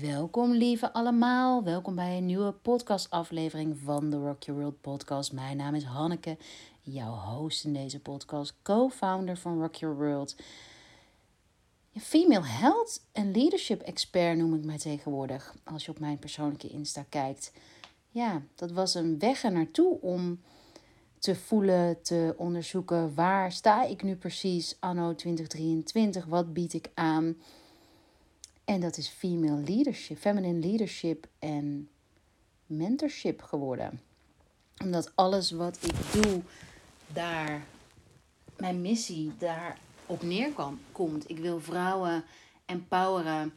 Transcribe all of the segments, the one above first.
Welkom lieve allemaal, welkom bij een nieuwe podcastaflevering van de Rock Your World podcast. Mijn naam is Hanneke, jouw host in deze podcast, co-founder van Rock Your World. Female health en leadership expert noem ik mij tegenwoordig, als je op mijn persoonlijke Insta kijkt. Ja, dat was een weg er naartoe om te voelen, te onderzoeken waar sta ik nu precies anno 2023, wat bied ik aan... En dat is female leadership, feminine leadership en mentorship geworden. Omdat alles wat ik doe, daar mijn missie daar op neerkomt. Ik wil vrouwen empoweren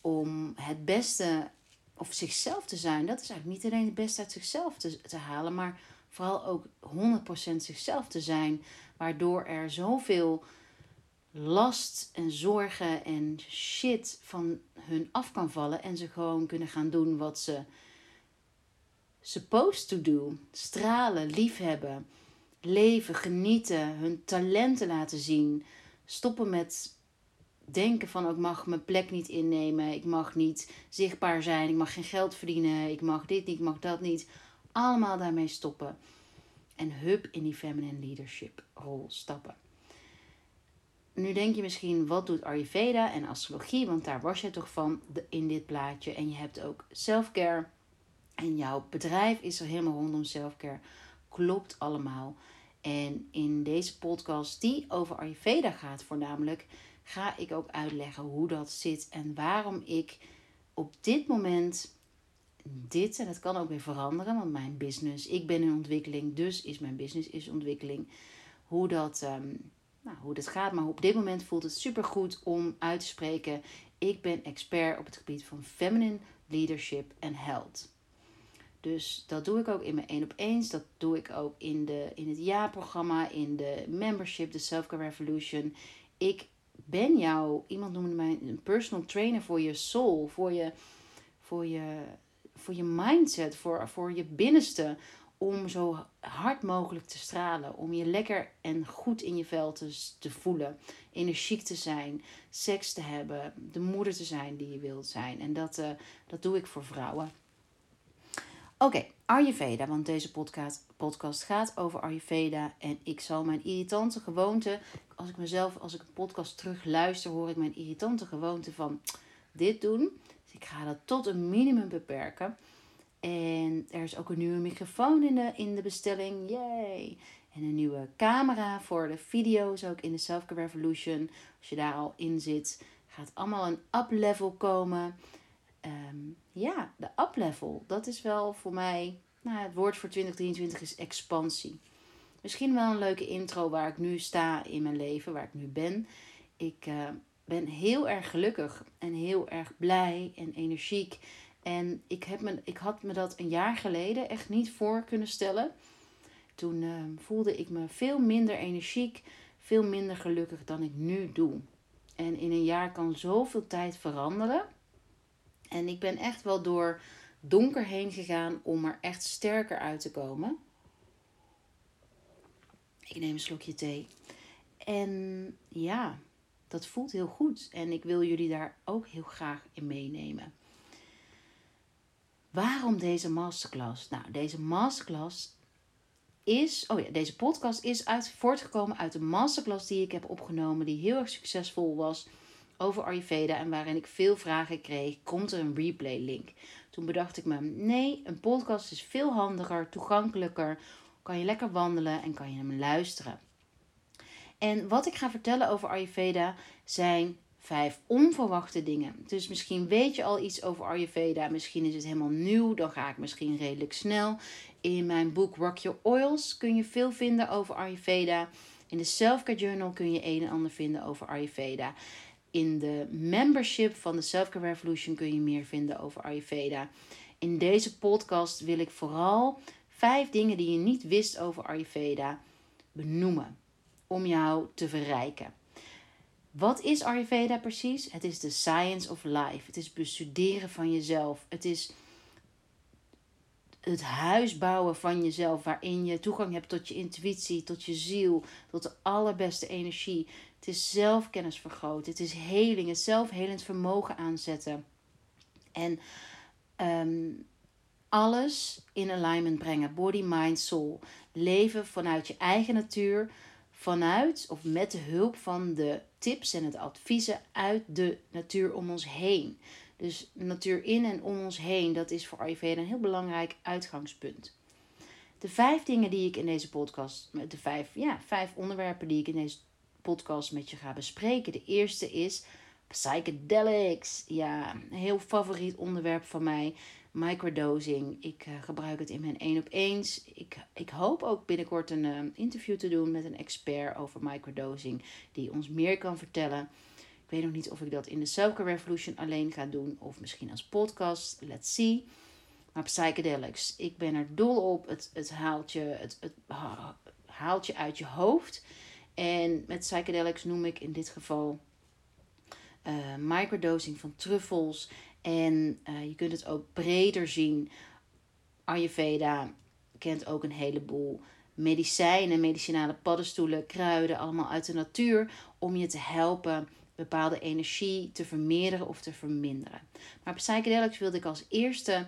om het beste of zichzelf te zijn. Dat is eigenlijk niet alleen het beste uit zichzelf te, te halen, maar vooral ook 100% zichzelf te zijn. Waardoor er zoveel last en zorgen en shit van hun af kan vallen en ze gewoon kunnen gaan doen wat ze supposed to do. Stralen, liefhebben, leven, genieten, hun talenten laten zien. Stoppen met denken van ik mag mijn plek niet innemen, ik mag niet zichtbaar zijn, ik mag geen geld verdienen, ik mag dit niet, ik mag dat niet. Allemaal daarmee stoppen. En hup in die feminine leadership rol stappen. Nu denk je misschien, wat doet Ayurveda en astrologie? Want daar was je toch van in dit plaatje. En je hebt ook selfcare. En jouw bedrijf is er helemaal rondom selfcare. Klopt allemaal. En in deze podcast, die over Ayurveda gaat voornamelijk, ga ik ook uitleggen hoe dat zit en waarom ik op dit moment dit, en dat kan ook weer veranderen, want mijn business, ik ben in ontwikkeling, dus is mijn business is ontwikkeling. Hoe dat ehm, nou, hoe dat gaat. Maar op dit moment voelt het super goed om uit te spreken. Ik ben expert op het gebied van feminine leadership en health. Dus dat doe ik ook in mijn 1 op 1. Dat doe ik ook in, de, in het jaarprogramma, in de membership, de Self-Care Revolution. Ik ben jou, iemand noemde mij een personal trainer voor je soul, voor je, voor je, voor je mindset, voor, voor je binnenste om zo hard mogelijk te stralen. Om je lekker en goed in je vel te, te voelen. Energiek te zijn. Seks te hebben. De moeder te zijn die je wilt zijn. En dat, uh, dat doe ik voor vrouwen. Oké, Ayurveda. Want deze podcast, podcast gaat over Ayurveda. En ik zal mijn irritante gewoonte. Als ik mezelf, als ik een podcast terug luister, hoor ik mijn irritante gewoonte van dit doen. Dus ik ga dat tot een minimum beperken. En er is ook een nieuwe microfoon in de, in de bestelling. Yay! En een nieuwe camera voor de video's ook in de Selfcare Revolution. Als je daar al in zit, gaat allemaal een up-level komen. Ehm, ja, de up-level, dat is wel voor mij... Nou, het woord voor 2023 is expansie. Misschien wel een leuke intro waar ik nu sta in mijn leven, waar ik nu ben. Ik uh, ben heel erg gelukkig en heel erg blij en energiek en ik, heb me, ik had me dat een jaar geleden echt niet voor kunnen stellen. Toen uh, voelde ik me veel minder energiek, veel minder gelukkig dan ik nu doe. En in een jaar kan zoveel tijd veranderen. En ik ben echt wel door donker heen gegaan om er echt sterker uit te komen. Ik neem een slokje thee. En ja, dat voelt heel goed. En ik wil jullie daar ook heel graag in meenemen. Waarom deze masterclass? Nou, deze masterclass is, oh ja, deze podcast is uit, voortgekomen uit de masterclass die ik heb opgenomen, die heel erg succesvol was over Ayurveda en waarin ik veel vragen kreeg. Komt er een replay link? Toen bedacht ik me, nee, een podcast is veel handiger, toegankelijker, kan je lekker wandelen en kan je hem luisteren. En wat ik ga vertellen over Ayurveda zijn vijf onverwachte dingen. Dus misschien weet je al iets over Ayurveda, misschien is het helemaal nieuw, dan ga ik misschien redelijk snel. In mijn boek Rock Your Oils kun je veel vinden over Ayurveda. In de Selfcare Journal kun je een en ander vinden over Ayurveda. In de membership van de Selfcare Revolution kun je meer vinden over Ayurveda. In deze podcast wil ik vooral vijf dingen die je niet wist over Ayurveda benoemen om jou te verrijken. Wat is Ayurveda precies? Het is de science of life. Het is bestuderen van jezelf. Het is het huis bouwen van jezelf, waarin je toegang hebt tot je intuïtie, tot je ziel, tot de allerbeste energie. Het is zelfkennis vergroten. Het is heling, het zelfhelend vermogen aanzetten. En ehm, alles in alignment brengen. Body, mind, soul. Leven vanuit je eigen natuur. Vanuit of met de hulp van de tips en het adviezen uit de natuur om ons heen. Dus natuur in en om ons heen, dat is voor Ayurveda een heel belangrijk uitgangspunt. De vijf dingen die ik in deze podcast, de vijf, ja, vijf onderwerpen die ik in deze podcast met je ga bespreken. De eerste is psychedelics. Ja, een heel favoriet onderwerp van mij. Microdosing. Ik uh, gebruik het in mijn één op eens. Ik, ik hoop ook binnenkort een uh, interview te doen met een expert over microdosing. Die ons meer kan vertellen. Ik weet nog niet of ik dat in de Selfcare Revolution alleen ga doen. Of misschien als podcast. Let's see. Maar psychedelics. Ik ben er dol op. Het, het, haalt, je, het, het haalt je uit je hoofd. En met psychedelics noem ik in dit geval uh, microdosing van truffels. En uh, je kunt het ook breder zien. Ayurveda kent ook een heleboel medicijnen, medicinale paddenstoelen, kruiden, allemaal uit de natuur. Om je te helpen bepaalde energie te vermeerderen of te verminderen. Maar psychedelics wilde ik als eerste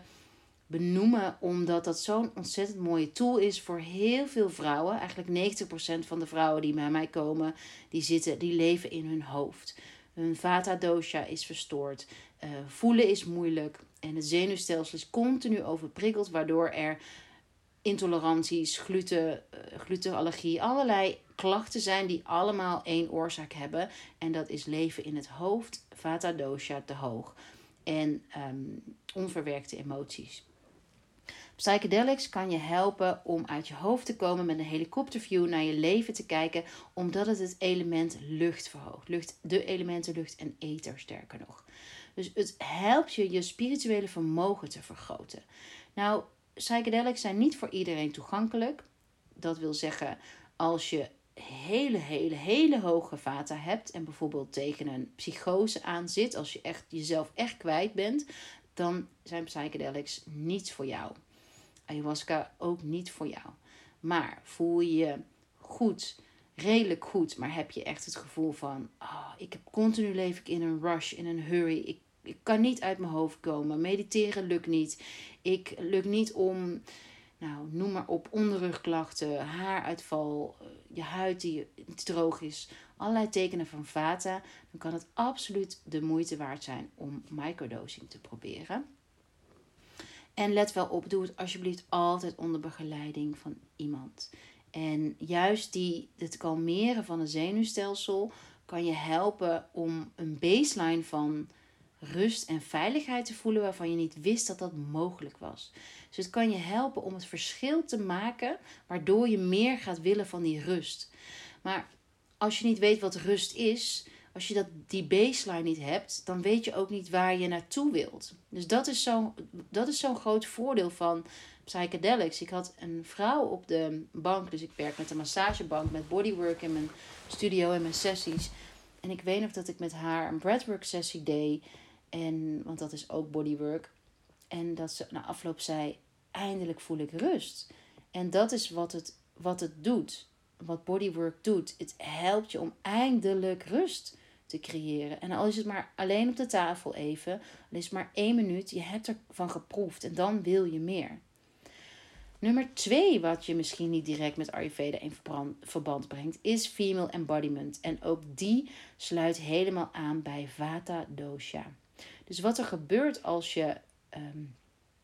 benoemen, omdat dat zo'n ontzettend mooie tool is voor heel veel vrouwen. Eigenlijk 90% van de vrouwen die bij mij komen, die zitten, die leven in hun hoofd. Hun vata dosha is verstoord, uh, voelen is moeilijk en het zenuwstelsel is continu overprikkeld, waardoor er intoleranties, gluten, uh, glutenallergie, allerlei klachten zijn die allemaal één oorzaak hebben. En dat is leven in het hoofd, vata dosha te hoog en um, onverwerkte emoties. Psychedelics kan je helpen om uit je hoofd te komen met een helikopterview naar je leven te kijken, omdat het het element lucht verhoogt. Lucht, de elementen lucht en ether sterker nog. Dus het helpt je je spirituele vermogen te vergroten. Nou, psychedelics zijn niet voor iedereen toegankelijk. Dat wil zeggen, als je hele, hele, hele hoge vata hebt en bijvoorbeeld tegen een psychose aan zit, als je echt jezelf echt kwijt bent, dan zijn psychedelics niets voor jou ayahuasca ook niet voor jou. Maar voel je je goed, redelijk goed, maar heb je echt het gevoel van: oh, ik heb continu leef ik in een rush, in een hurry. Ik, ik kan niet uit mijn hoofd komen. Mediteren lukt niet. Ik lukt niet om, nou, noem maar op, onderrugklachten, haaruitval, eh, je huid die droog is. Allerlei tekenen van vata. Dan kan het absoluut de moeite waard zijn om microdosing te proberen. En let wel op, doe het alsjeblieft altijd onder begeleiding van iemand. En juist die, het kalmeren van het zenuwstelsel kan je helpen om een baseline van rust en veiligheid te voelen waarvan je niet wist dat dat mogelijk was. Dus het kan je helpen om het verschil te maken waardoor je meer gaat willen van die rust. Maar als je niet weet wat rust is, als je dat, die baseline niet hebt, dan weet je ook niet waar je naartoe wilt. Dus dat is zo'n zo groot voordeel van psychedelics. Ik had een vrouw op de bank, dus ik werk met een massagebank, met bodywork in mijn studio en mijn sessies. En ik weet nog dat ik met haar een breathwork sessie deed. En, want dat is ook bodywork. En dat ze na afloop zei: Eindelijk voel ik rust. En dat is wat het, wat het doet. Wat bodywork doet. Het helpt je om eindelijk rust te creëren. En al is het maar alleen op de tafel even, al is het maar één minuut, je hebt ervan geproefd en dan wil je meer. Nummer twee, wat je misschien niet direct met Ayurveda in verband brengt, is female embodiment. En ook die sluit helemaal aan bij Vata Dosha. Dus wat er gebeurt als je ehm,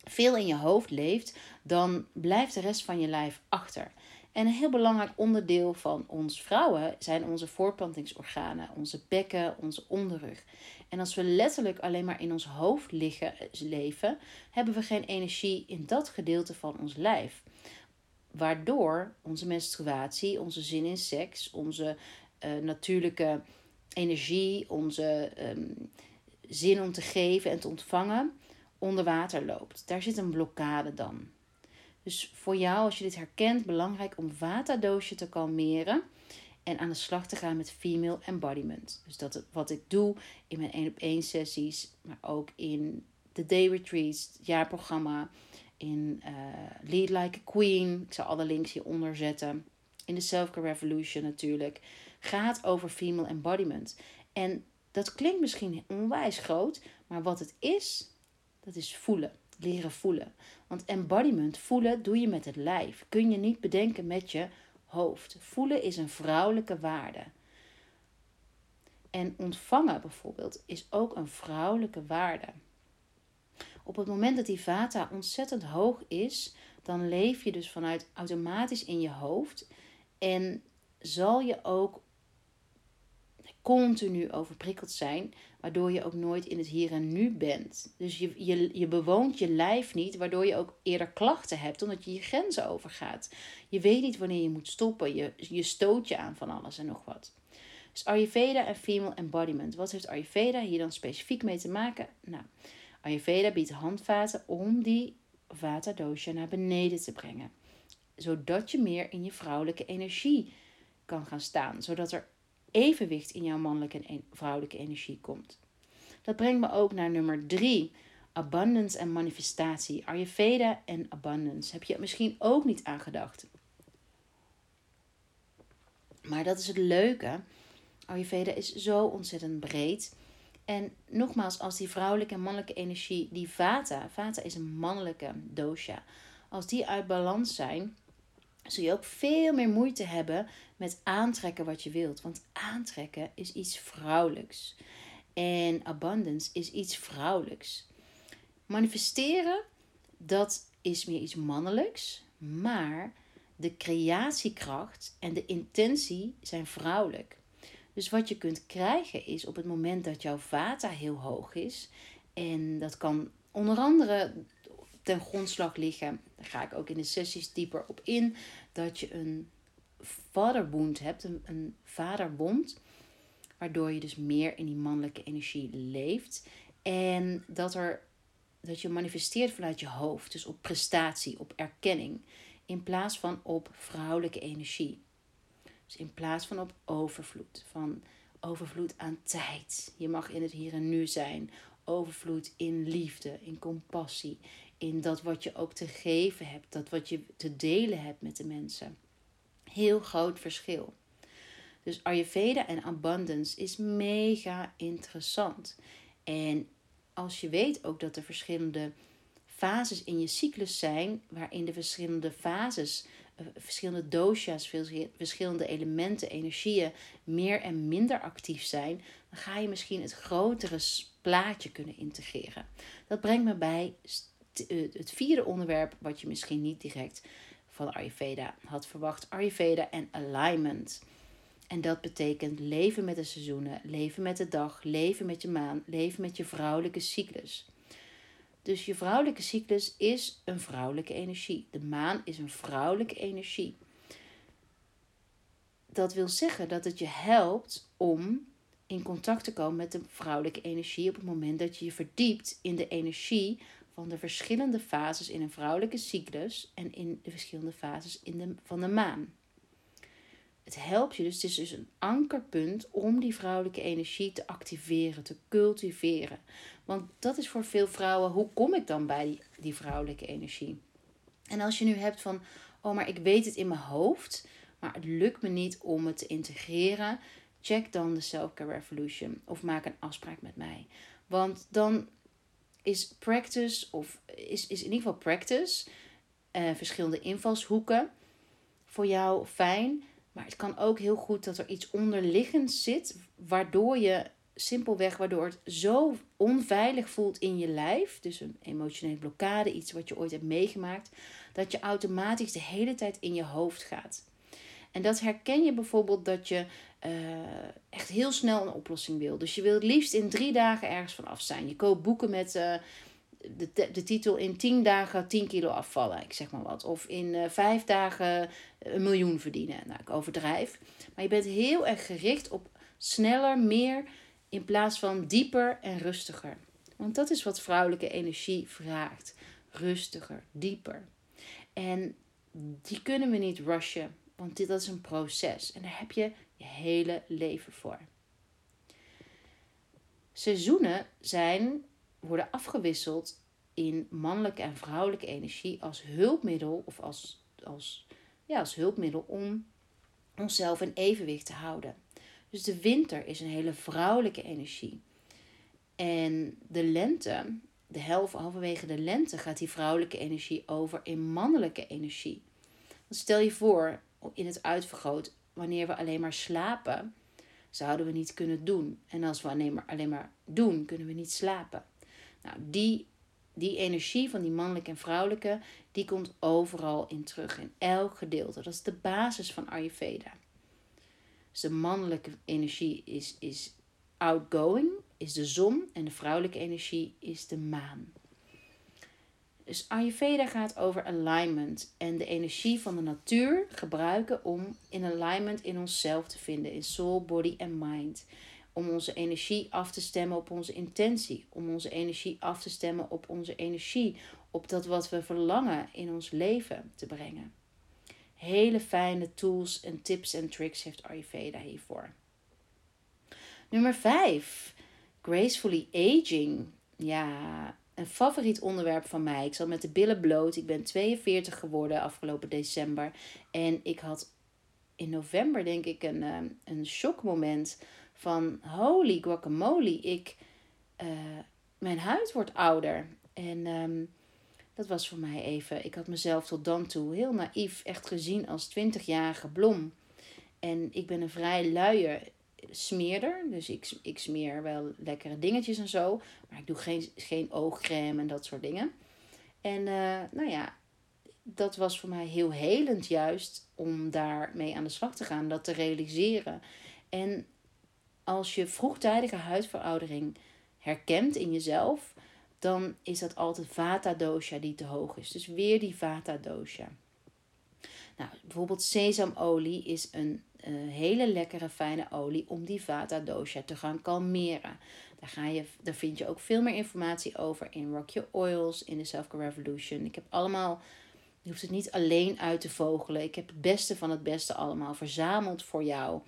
veel in je hoofd leeft, dan blijft de rest van je lijf achter. En een heel belangrijk onderdeel van ons vrouwen zijn onze voorplantingsorganen, onze bekken, onze onderrug. En als we letterlijk alleen maar in ons hoofd liggen, leven, hebben we geen energie in dat gedeelte van ons lijf. Waardoor onze menstruatie, onze zin in seks, onze uh, natuurlijke energie, onze um, zin om te geven en te ontvangen onder water loopt. Daar zit een blokkade dan. Dus voor jou, als je dit herkent, belangrijk om vata-doosje te kalmeren en aan de slag te gaan met female embodiment. Dus dat wat ik doe in mijn 1 op 1 sessies, maar ook in de day retreats, het jaarprogramma, in uh, Lead Like a Queen. Ik zal alle links hieronder zetten. In de Self-Care Revolution natuurlijk. Gaat over female embodiment. En dat klinkt misschien onwijs groot, maar wat het is, Dat is voelen, leren voelen. Want embodiment, voelen, doe je met het lijf. Kun je niet bedenken met je hoofd. Voelen is een vrouwelijke waarde. En ontvangen bijvoorbeeld is ook een vrouwelijke waarde. Op het moment dat die vata ontzettend hoog is, dan leef je dus vanuit automatisch in je hoofd. En zal je ook continu overprikkeld zijn, waardoor je ook nooit in het hier en nu bent. Dus je, je, je bewoont je lijf niet, waardoor je ook eerder klachten hebt, omdat je je grenzen overgaat. Je weet niet wanneer je moet stoppen, je, je stoot je aan van alles en nog wat. Dus Ayurveda en Female Embodiment. Wat heeft Ayurveda hier dan specifiek mee te maken? Nou, Ayurveda biedt handvaten om die Vata dosha naar beneden te brengen. Zodat je meer in je vrouwelijke energie kan gaan staan. Zodat er evenwicht in jouw mannelijke en vrouwelijke energie komt. Dat brengt me ook naar nummer drie. Abundance en manifestatie. Ayurveda en abundance. Heb je misschien ook niet aan gedacht. Maar dat is het leuke. Ayurveda is zo ontzettend breed. En nogmaals, als die vrouwelijke en mannelijke energie, die vata, vata is een mannelijke dosha, als die uit balans zijn, zul je ook veel meer moeite hebben met aantrekken wat je wilt. Want aantrekken is iets vrouwelijks. En abundance is iets vrouwelijks. Manifesteren, dat is meer iets mannelijks. Maar de creatiekracht en de intentie zijn vrouwelijk. Dus wat je kunt krijgen is op het moment dat jouw vata heel hoog is. En dat kan onder andere ten grondslag liggen. Daar ga ik ook in de sessies dieper op in. Dat je een vaderbond hebt, een, een vaderbond. Waardoor je dus meer in die mannelijke energie leeft. En dat, er, dat je manifesteert vanuit je hoofd. Dus op prestatie, op erkenning. In plaats van op vrouwelijke energie. Dus in plaats van op overvloed. Van overvloed aan tijd. Je mag in het hier en nu zijn. Overvloed in liefde, in compassie. In dat wat je ook te geven hebt. Dat wat je te delen hebt met de mensen. Heel groot verschil. Dus Ayurveda en abundance is mega interessant. En als je weet ook dat er verschillende fases in je cyclus zijn, waarin de verschillende fases, eh, verschillende dosha's, verschillende elementen, energieën meer en minder actief zijn, dan ga je misschien het grotere plaatje kunnen integreren. Dat brengt me bij het vierde onderwerp, wat je misschien niet direct van Ayurveda had verwacht: Ayurveda en alignment. En dat betekent leven met de seizoenen, leven met de dag, leven met je maan, leven met je vrouwelijke cyclus. Dus je vrouwelijke cyclus is een vrouwelijke energie. De maan is een vrouwelijke energie. Dat wil zeggen dat het je helpt om in contact te komen met de vrouwelijke energie op het moment dat je je verdiept in de energie van de verschillende fases in een vrouwelijke cyclus en in de verschillende fases in de, van de maan. Het helpt je dus, het is dus een ankerpunt om die vrouwelijke energie te activeren, te cultiveren. Want dat is voor veel vrouwen, hoe kom ik dan bij die, die vrouwelijke energie? En als je nu hebt van, oh maar ik weet het in mijn hoofd, maar het lukt me niet om het te integreren, check dan de Self Care Revolution of maak een afspraak met mij. Want dan is practice, of is, is in ieder geval practice, uh, verschillende invalshoeken voor jou fijn. Maar het kan ook heel goed dat er iets onderliggends zit, waardoor je simpelweg, waardoor het zo onveilig voelt in je lijf, dus een emotionele blokkade, iets wat je ooit hebt meegemaakt, dat je automatisch de hele tijd in je hoofd gaat. En dat herken je bijvoorbeeld dat je uh, echt heel snel een oplossing wil. Dus je wil het liefst in drie dagen ergens van af zijn. Je koopt boeken met uh, de, de titel in tien dagen 10 kilo afvallen, ik zeg maar wat. Of in uh, vijf dagen een miljoen verdienen. Nou, ik overdrijf. Maar je bent heel erg gericht op sneller, meer, in plaats van dieper en rustiger. Want dat is wat vrouwelijke energie vraagt. Rustiger, dieper. En die kunnen we niet rushen. Want dit is een proces en daar heb je je hele leven voor. Seizoenen zijn, worden afgewisseld in mannelijke en vrouwelijke energie als hulpmiddel of als, als, ja, als hulpmiddel om onszelf in evenwicht te houden. Dus de winter is een hele vrouwelijke energie. En de lente de helft, halverwege de lente, gaat die vrouwelijke energie over in mannelijke energie. stel je voor, in het uitvergroot, wanneer we alleen maar slapen, zouden we niet kunnen doen. En als we alleen maar, doen, kunnen we niet slapen. Nou, die, die energie van die mannelijke en vrouwelijke, die komt overal in terug, in elk gedeelte. Dat is de basis van Ayurveda. Dus de mannelijke energie is, is outgoing, is de zon, en de vrouwelijke energie is de maan. Dus Ayurveda gaat over alignment en de energie van de natuur gebruiken om in alignment in onszelf te vinden, in soul, body en mind. Om onze energie af te stemmen op onze intentie, om onze energie af te stemmen op onze energie, op dat wat we verlangen in ons leven te brengen. Hele fijne tools en tips en tricks heeft Ayurveda hiervoor. Nummer 5. Gracefully aging. Ja, een favoriet onderwerp van mij. Ik zat met de billen bloot. Ik ben 42 geworden afgelopen december. En ik had in november, denk ik, een, ehm, een shockmoment van holy guacamole. Ik, uh, mijn huid wordt ouder. En ehm, dat was voor mij even. Ik had mezelf tot dan toe heel naïef echt gezien als 20-jarige blom. En ik ben een vrij luie smeerder. Dus ik, ik smeer wel lekkere dingetjes en zo. Maar ik doe geen, geen oogcrème en dat soort dingen. En uh, nou ja, dat was voor mij heel helend juist om daarmee aan de slag te gaan. Dat te realiseren. En als je vroegtijdige huidveroudering herkent in jezelf, dan is dat altijd vata dosha die te hoog is. Dus weer die vata dosha. Nou, bijvoorbeeld sesamolie is een uh, hele lekkere fijne olie om die vata dosha te gaan kalmeren. Daar, ga je, daar vind je ook veel meer informatie over in Rock Your Oils, in de Self Care Revolution. Ik heb allemaal, je hoeft het niet alleen uit te vogelen. Ik heb het beste van het beste allemaal verzameld voor jou.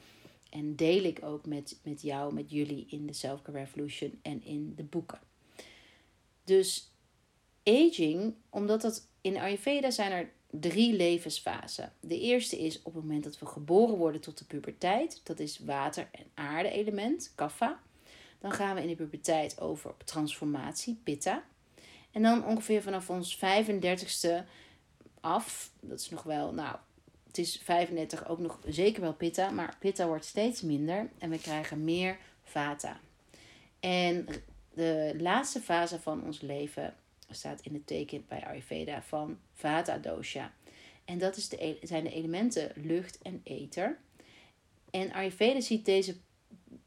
En deel ik ook met, met jou, met jullie in de Self Care Revolution en in de boeken. Dus aging, omdat dat in Ayurveda zijn er drie levensfasen. De eerste is op het moment dat we geboren worden tot de puberteit. Dat is water- en aarde-element, kapha. Dan gaan we in de puberteit over op transformatie, pitta. En dan ongeveer vanaf ons 35ste af, dat is nog wel, nou, het is 35 ook nog zeker wel pitta, maar pitta wordt steeds minder en we krijgen meer vata. En de laatste fase van ons leven staat in het teken bij Ayurveda van Vata dosha. En dat is de, zijn de elementen lucht en ether. En Ayurveda ziet deze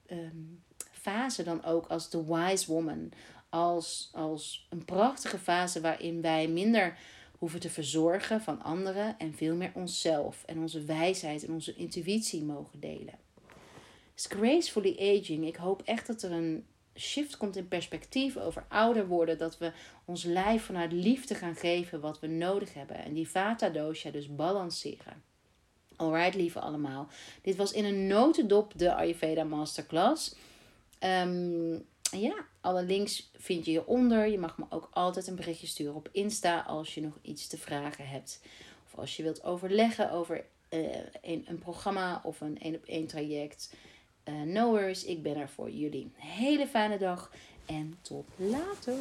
um, fase dan ook als de wise woman. Als, als een prachtige fase waarin wij minder hoeven te verzorgen van anderen en veel meer onszelf en onze wijsheid en onze intuïtie mogen delen. Gracefully aging. Ik hoop echt dat er een shift komt in perspectief over ouder worden. Dat we ons lijf vanuit liefde gaan geven wat we nodig hebben. En die vata dosha dus balanceren. Alright, lieve allemaal. Dit was in een notendop de Ayurveda Masterclass. Um, ja, alle links vind je hieronder. Je mag me ook altijd een berichtje sturen op Insta als je nog iets te vragen hebt. Of als je wilt overleggen over uh, een, een programma of een één op één traject. Uh, no worries, ik ben er voor jullie. Hele fijne dag en tot later.